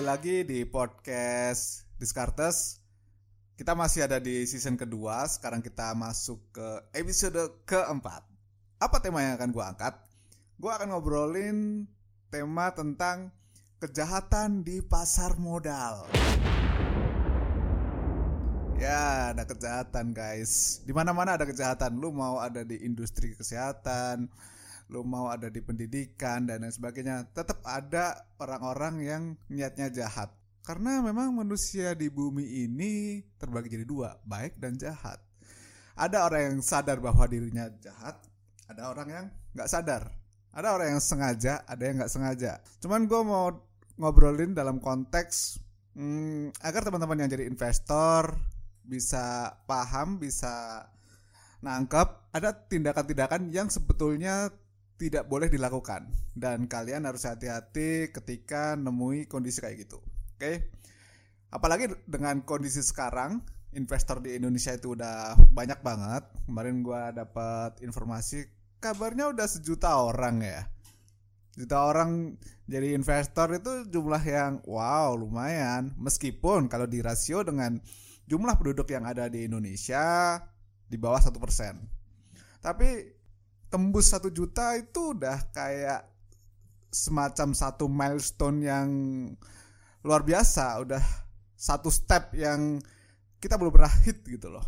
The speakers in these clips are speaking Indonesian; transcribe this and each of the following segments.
kembali lagi di podcast Discartes. Kita masih ada di season kedua, sekarang kita masuk ke episode keempat. Apa tema yang akan gue angkat? Gue akan ngobrolin tema tentang kejahatan di pasar modal. Ya, ada kejahatan guys. Di mana-mana ada kejahatan. Lu mau ada di industri kesehatan, lu mau ada di pendidikan dan lain sebagainya. Tetap ada orang-orang yang niatnya jahat. Karena memang manusia di bumi ini terbagi jadi dua, baik dan jahat. Ada orang yang sadar bahwa dirinya jahat, ada orang yang nggak sadar. Ada orang yang sengaja, ada yang nggak sengaja. Cuman gue mau ngobrolin dalam konteks hmm, agar teman-teman yang jadi investor bisa paham, bisa nangkep ada tindakan-tindakan yang sebetulnya tidak boleh dilakukan dan kalian harus hati-hati ketika nemui kondisi kayak gitu. Oke. Apalagi dengan kondisi sekarang investor di Indonesia itu udah banyak banget. Kemarin gua dapat informasi kabarnya udah sejuta orang ya. Juta orang jadi investor itu jumlah yang wow lumayan meskipun kalau dirasio dengan jumlah penduduk yang ada di Indonesia di bawah satu persen. Tapi tembus satu juta itu udah kayak semacam satu milestone yang luar biasa, udah satu step yang kita belum pernah hit gitu loh.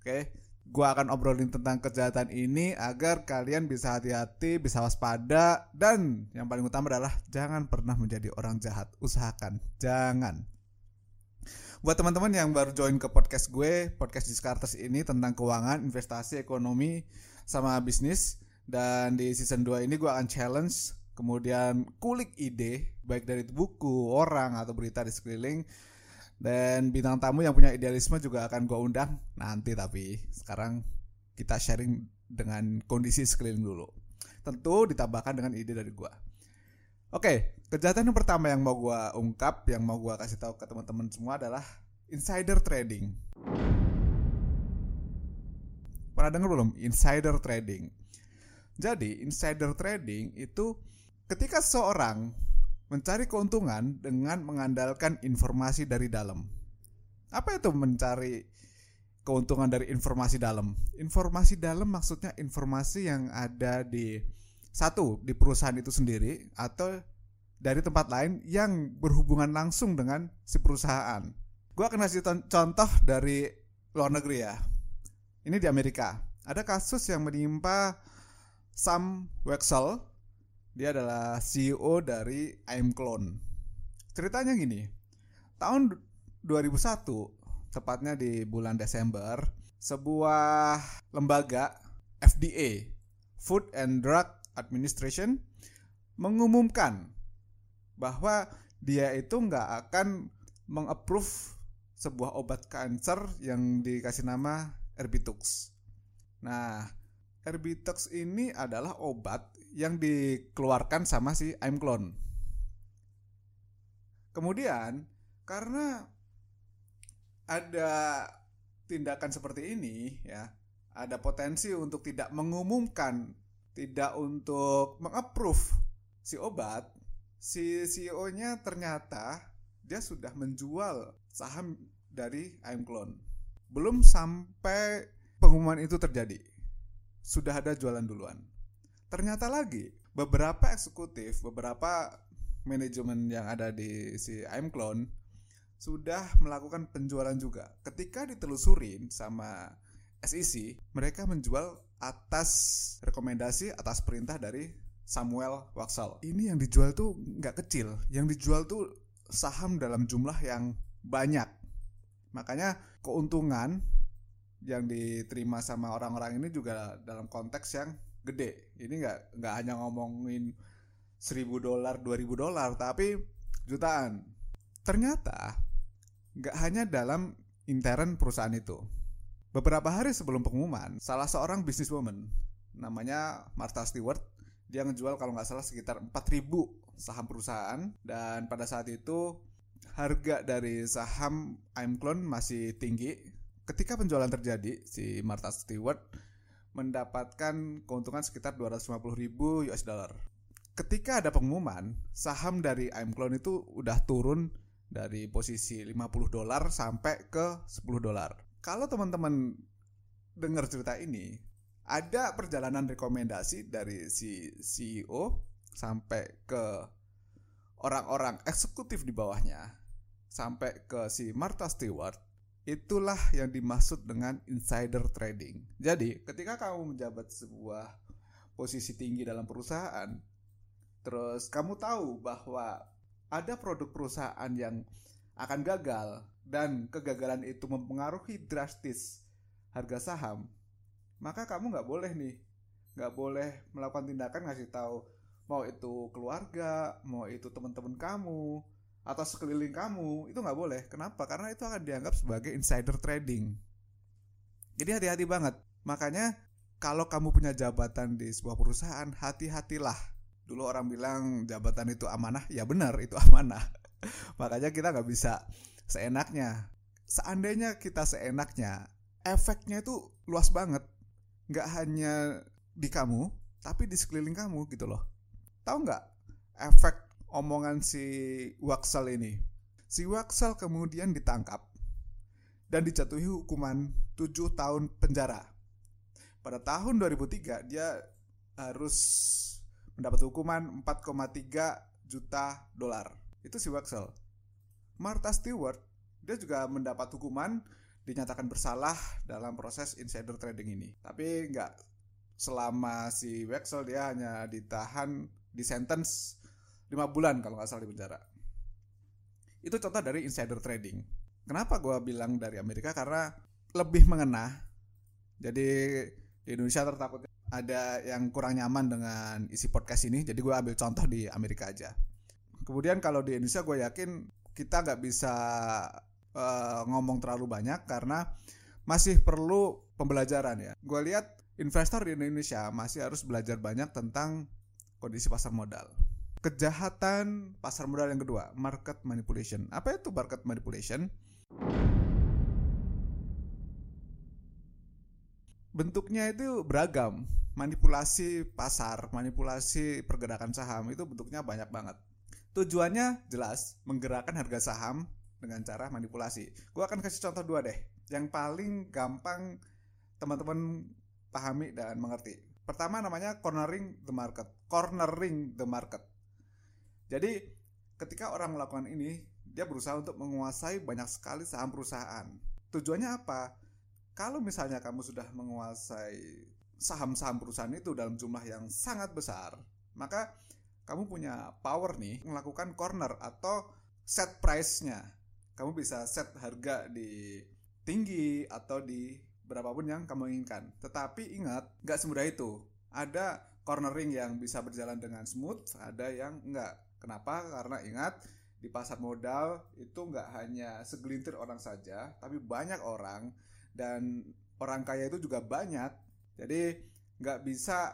Oke, gua akan obrolin tentang kejahatan ini agar kalian bisa hati-hati, bisa waspada dan yang paling utama adalah jangan pernah menjadi orang jahat. Usahakan, jangan buat teman-teman yang baru join ke podcast gue, podcast Discartes ini tentang keuangan, investasi, ekonomi, sama bisnis. Dan di season 2 ini gue akan challenge, kemudian kulik ide, baik dari buku, orang, atau berita di sekeliling. Dan bintang tamu yang punya idealisme juga akan gue undang nanti tapi sekarang kita sharing dengan kondisi sekeliling dulu. Tentu ditambahkan dengan ide dari gue. Oke, kejahatan yang pertama yang mau gue ungkap, yang mau gue kasih tahu ke teman-teman semua adalah insider trading. Pernah dengar belum insider trading? Jadi insider trading itu ketika seorang mencari keuntungan dengan mengandalkan informasi dari dalam. Apa itu mencari keuntungan dari informasi dalam? Informasi dalam maksudnya informasi yang ada di satu di perusahaan itu sendiri atau dari tempat lain yang berhubungan langsung dengan si perusahaan. Gue akan kasih contoh dari luar negeri ya. Ini di Amerika. Ada kasus yang menimpa Sam Wexel. Dia adalah CEO dari Clone. Ceritanya gini. Tahun 2001, tepatnya di bulan Desember, sebuah lembaga FDA, Food and Drug Administration, mengumumkan bahwa dia itu nggak akan mengapprove sebuah obat kanker yang dikasih nama Erbitux. Nah, Erbitux ini adalah obat yang dikeluarkan sama si Aimclone. Kemudian, karena ada tindakan seperti ini ya, ada potensi untuk tidak mengumumkan, tidak untuk mengapprove si obat, si CEO-nya ternyata dia sudah menjual saham dari Clone. Belum sampai pengumuman itu terjadi. Sudah ada jualan duluan. Ternyata lagi beberapa eksekutif, beberapa manajemen yang ada di si Clone sudah melakukan penjualan juga. Ketika ditelusurin sama SEC, mereka menjual atas rekomendasi, atas perintah dari Samuel Waxel. Ini yang dijual tuh nggak kecil, yang dijual tuh saham dalam jumlah yang banyak. Makanya keuntungan yang diterima sama orang-orang ini juga dalam konteks yang gede. Ini nggak nggak hanya ngomongin seribu dolar, dua ribu dolar, tapi jutaan. Ternyata nggak hanya dalam intern perusahaan itu. Beberapa hari sebelum pengumuman, salah seorang businesswoman namanya Martha Stewart dia ngejual kalau nggak salah sekitar 4000 saham perusahaan dan pada saat itu harga dari saham Aimclone masih tinggi. Ketika penjualan terjadi, si Martha Stewart mendapatkan keuntungan sekitar 250 ribu US dollar. ketika ada pengumuman saham dari I'm Clone itu udah turun dari posisi 50 dolar sampai ke 10 dolar. Kalau teman-teman dengar cerita ini, ada perjalanan rekomendasi dari si CEO sampai ke orang-orang eksekutif di bawahnya sampai ke si Martha Stewart itulah yang dimaksud dengan insider trading. Jadi, ketika kamu menjabat sebuah posisi tinggi dalam perusahaan, terus kamu tahu bahwa ada produk perusahaan yang akan gagal dan kegagalan itu mempengaruhi drastis harga saham, maka kamu nggak boleh nih, nggak boleh melakukan tindakan ngasih tahu mau itu keluarga, mau itu teman-teman kamu, atau sekeliling kamu itu nggak boleh. Kenapa? Karena itu akan dianggap sebagai insider trading. Jadi hati-hati banget. Makanya kalau kamu punya jabatan di sebuah perusahaan, hati-hatilah. Dulu orang bilang jabatan itu amanah, ya benar itu amanah. Makanya kita nggak bisa seenaknya. Seandainya kita seenaknya, efeknya itu luas banget. Nggak hanya di kamu, tapi di sekeliling kamu gitu loh. Tahu nggak efek omongan si Waxel ini. Si Waxel kemudian ditangkap dan dijatuhi hukuman 7 tahun penjara. Pada tahun 2003 dia harus mendapat hukuman 4,3 juta dolar. Itu si Waxel. Martha Stewart dia juga mendapat hukuman dinyatakan bersalah dalam proses insider trading ini. Tapi nggak selama si Waxel dia hanya ditahan di sentence 5 bulan kalau nggak salah di penjara. Itu contoh dari insider trading. Kenapa gue bilang dari Amerika? Karena lebih mengena. Jadi di Indonesia tertakut ada yang kurang nyaman dengan isi podcast ini. Jadi gue ambil contoh di Amerika aja. Kemudian kalau di Indonesia gue yakin kita nggak bisa uh, ngomong terlalu banyak karena masih perlu pembelajaran ya. Gue lihat investor di Indonesia masih harus belajar banyak tentang kondisi pasar modal kejahatan pasar modal yang kedua, market manipulation. Apa itu market manipulation? Bentuknya itu beragam. Manipulasi pasar, manipulasi pergerakan saham itu bentuknya banyak banget. Tujuannya jelas, menggerakkan harga saham dengan cara manipulasi. Gue akan kasih contoh dua deh, yang paling gampang teman-teman pahami dan mengerti. Pertama namanya cornering the market. Cornering the market jadi ketika orang melakukan ini, dia berusaha untuk menguasai banyak sekali saham perusahaan. Tujuannya apa? Kalau misalnya kamu sudah menguasai saham-saham perusahaan itu dalam jumlah yang sangat besar, maka kamu punya power nih melakukan corner atau set price-nya. Kamu bisa set harga di tinggi atau di berapapun yang kamu inginkan. Tetapi ingat, nggak semudah itu. Ada cornering yang bisa berjalan dengan smooth, ada yang enggak. Kenapa? Karena ingat di pasar modal itu nggak hanya segelintir orang saja, tapi banyak orang dan orang kaya itu juga banyak. Jadi nggak bisa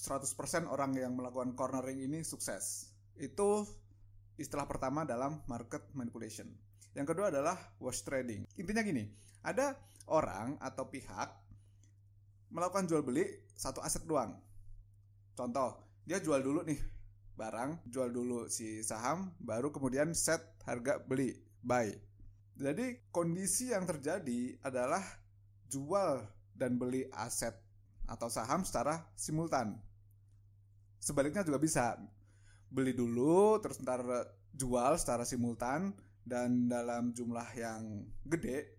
100% orang yang melakukan cornering ini sukses. Itu istilah pertama dalam market manipulation. Yang kedua adalah wash trading. Intinya gini, ada orang atau pihak melakukan jual beli satu aset doang. Contoh, dia jual dulu nih barang, jual dulu si saham, baru kemudian set harga beli, buy. Jadi kondisi yang terjadi adalah jual dan beli aset atau saham secara simultan. Sebaliknya juga bisa beli dulu terus ntar jual secara simultan dan dalam jumlah yang gede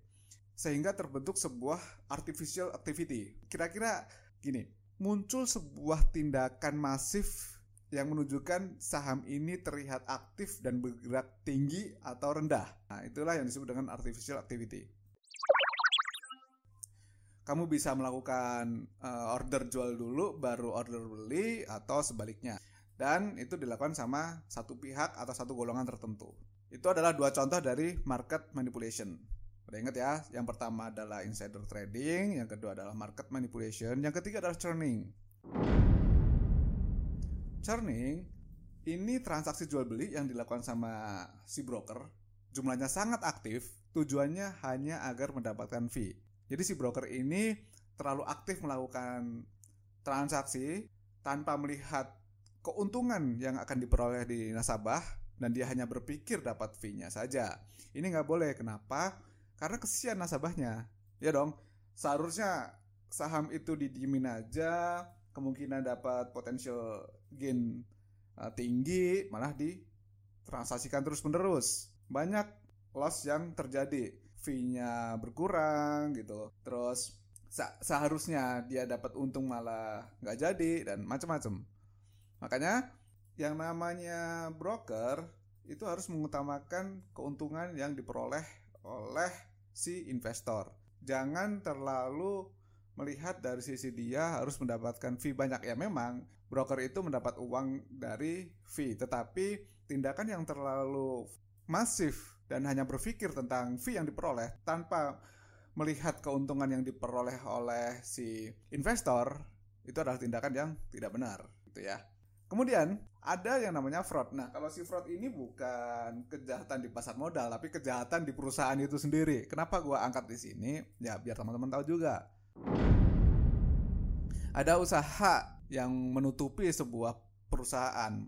sehingga terbentuk sebuah artificial activity. Kira-kira gini, muncul sebuah tindakan masif yang menunjukkan saham ini terlihat aktif dan bergerak tinggi atau rendah. Nah, itulah yang disebut dengan artificial activity. Kamu bisa melakukan uh, order jual dulu, baru order beli, atau sebaliknya. Dan itu dilakukan sama satu pihak atau satu golongan tertentu. Itu adalah dua contoh dari market manipulation. Udah ingat ya, yang pertama adalah insider trading, yang kedua adalah market manipulation, yang ketiga adalah churning. Churning ini transaksi jual beli yang dilakukan sama si broker jumlahnya sangat aktif tujuannya hanya agar mendapatkan fee jadi si broker ini terlalu aktif melakukan transaksi tanpa melihat keuntungan yang akan diperoleh di nasabah dan dia hanya berpikir dapat fee-nya saja. Ini nggak boleh. Kenapa? Karena kesian nasabahnya. Ya dong. Seharusnya saham itu didiemin aja, kemungkinan dapat potensial gain uh, tinggi, malah ditransaksikan terus-menerus. Banyak loss yang terjadi, fee-nya berkurang gitu. Terus seharusnya dia dapat untung malah nggak jadi dan macam-macam. Makanya yang namanya broker itu harus mengutamakan keuntungan yang diperoleh oleh si investor. Jangan terlalu melihat dari sisi dia harus mendapatkan fee banyak ya memang broker itu mendapat uang dari fee tetapi tindakan yang terlalu masif dan hanya berpikir tentang fee yang diperoleh tanpa melihat keuntungan yang diperoleh oleh si investor itu adalah tindakan yang tidak benar gitu ya. Kemudian ada yang namanya fraud. Nah, kalau si fraud ini bukan kejahatan di pasar modal, tapi kejahatan di perusahaan itu sendiri. Kenapa gua angkat di sini? Ya biar teman-teman tahu juga. Ada usaha yang menutupi sebuah perusahaan,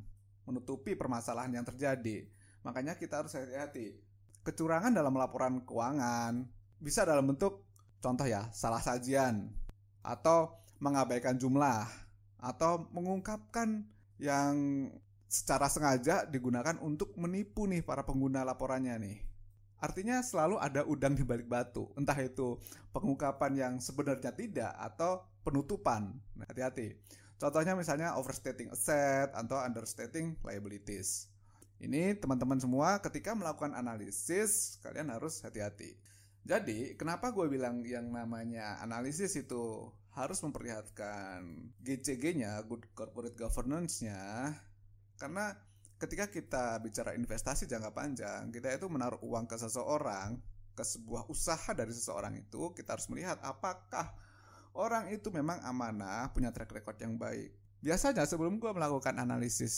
menutupi permasalahan yang terjadi. Makanya kita harus hati-hati. Kecurangan dalam laporan keuangan, bisa dalam bentuk contoh ya, salah sajian atau mengabaikan jumlah atau mengungkapkan yang secara sengaja digunakan untuk menipu nih para pengguna laporannya nih. Artinya selalu ada udang di balik batu, entah itu pengungkapan yang sebenarnya tidak atau penutupan. Nah, hati-hati. Contohnya misalnya overstating asset atau understating liabilities. Ini teman-teman semua ketika melakukan analisis kalian harus hati-hati. Jadi, kenapa gue bilang yang namanya analisis itu harus memperlihatkan GCG-nya, Good Corporate Governance-nya, karena ketika kita bicara investasi jangka panjang, kita itu menaruh uang ke seseorang, ke sebuah usaha dari seseorang itu, kita harus melihat apakah orang itu memang amanah, punya track record yang baik. Biasanya sebelum gue melakukan analisis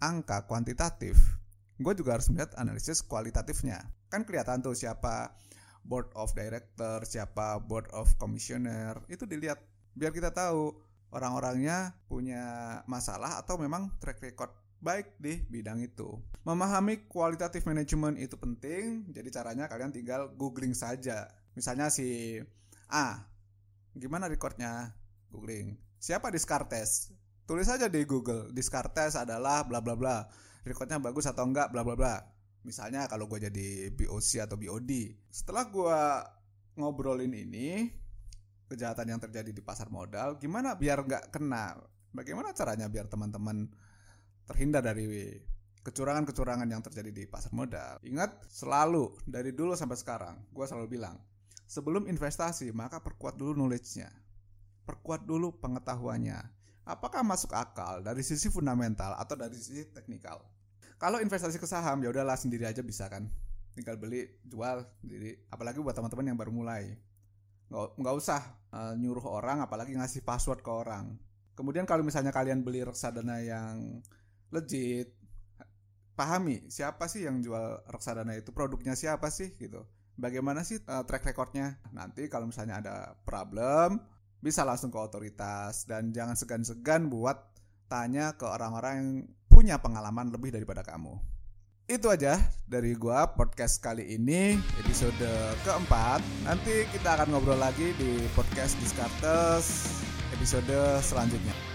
angka kuantitatif, gue juga harus melihat analisis kualitatifnya. Kan kelihatan tuh siapa board of director, siapa board of commissioner, itu dilihat biar kita tahu orang-orangnya punya masalah atau memang track record baik di bidang itu. Memahami kualitatif manajemen itu penting, jadi caranya kalian tinggal googling saja. Misalnya si A, gimana recordnya? Googling. Siapa Descartes? Tulis saja di Google, Descartes adalah bla bla bla. Recordnya bagus atau enggak, bla bla bla Misalnya kalau gue jadi BOC atau BOD. Setelah gue ngobrolin ini, kejahatan yang terjadi di pasar modal, gimana biar nggak kena? Bagaimana caranya biar teman-teman terhindar dari kecurangan-kecurangan yang terjadi di pasar modal? Ingat selalu dari dulu sampai sekarang, gue selalu bilang, sebelum investasi maka perkuat dulu knowledge-nya. Perkuat dulu pengetahuannya. Apakah masuk akal dari sisi fundamental atau dari sisi teknikal? Kalau investasi ke saham ya udahlah sendiri aja bisa kan. Tinggal beli, jual sendiri. Apalagi buat teman-teman yang baru mulai. Nggak, usah uh, nyuruh orang apalagi ngasih password ke orang. Kemudian kalau misalnya kalian beli reksadana yang legit, pahami siapa sih yang jual reksadana itu, produknya siapa sih gitu. Bagaimana sih uh, track recordnya? Nanti kalau misalnya ada problem, bisa langsung ke otoritas dan jangan segan-segan buat tanya ke orang-orang yang punya pengalaman lebih daripada kamu. Itu aja dari gua podcast kali ini episode keempat. Nanti kita akan ngobrol lagi di podcast Discartes episode selanjutnya.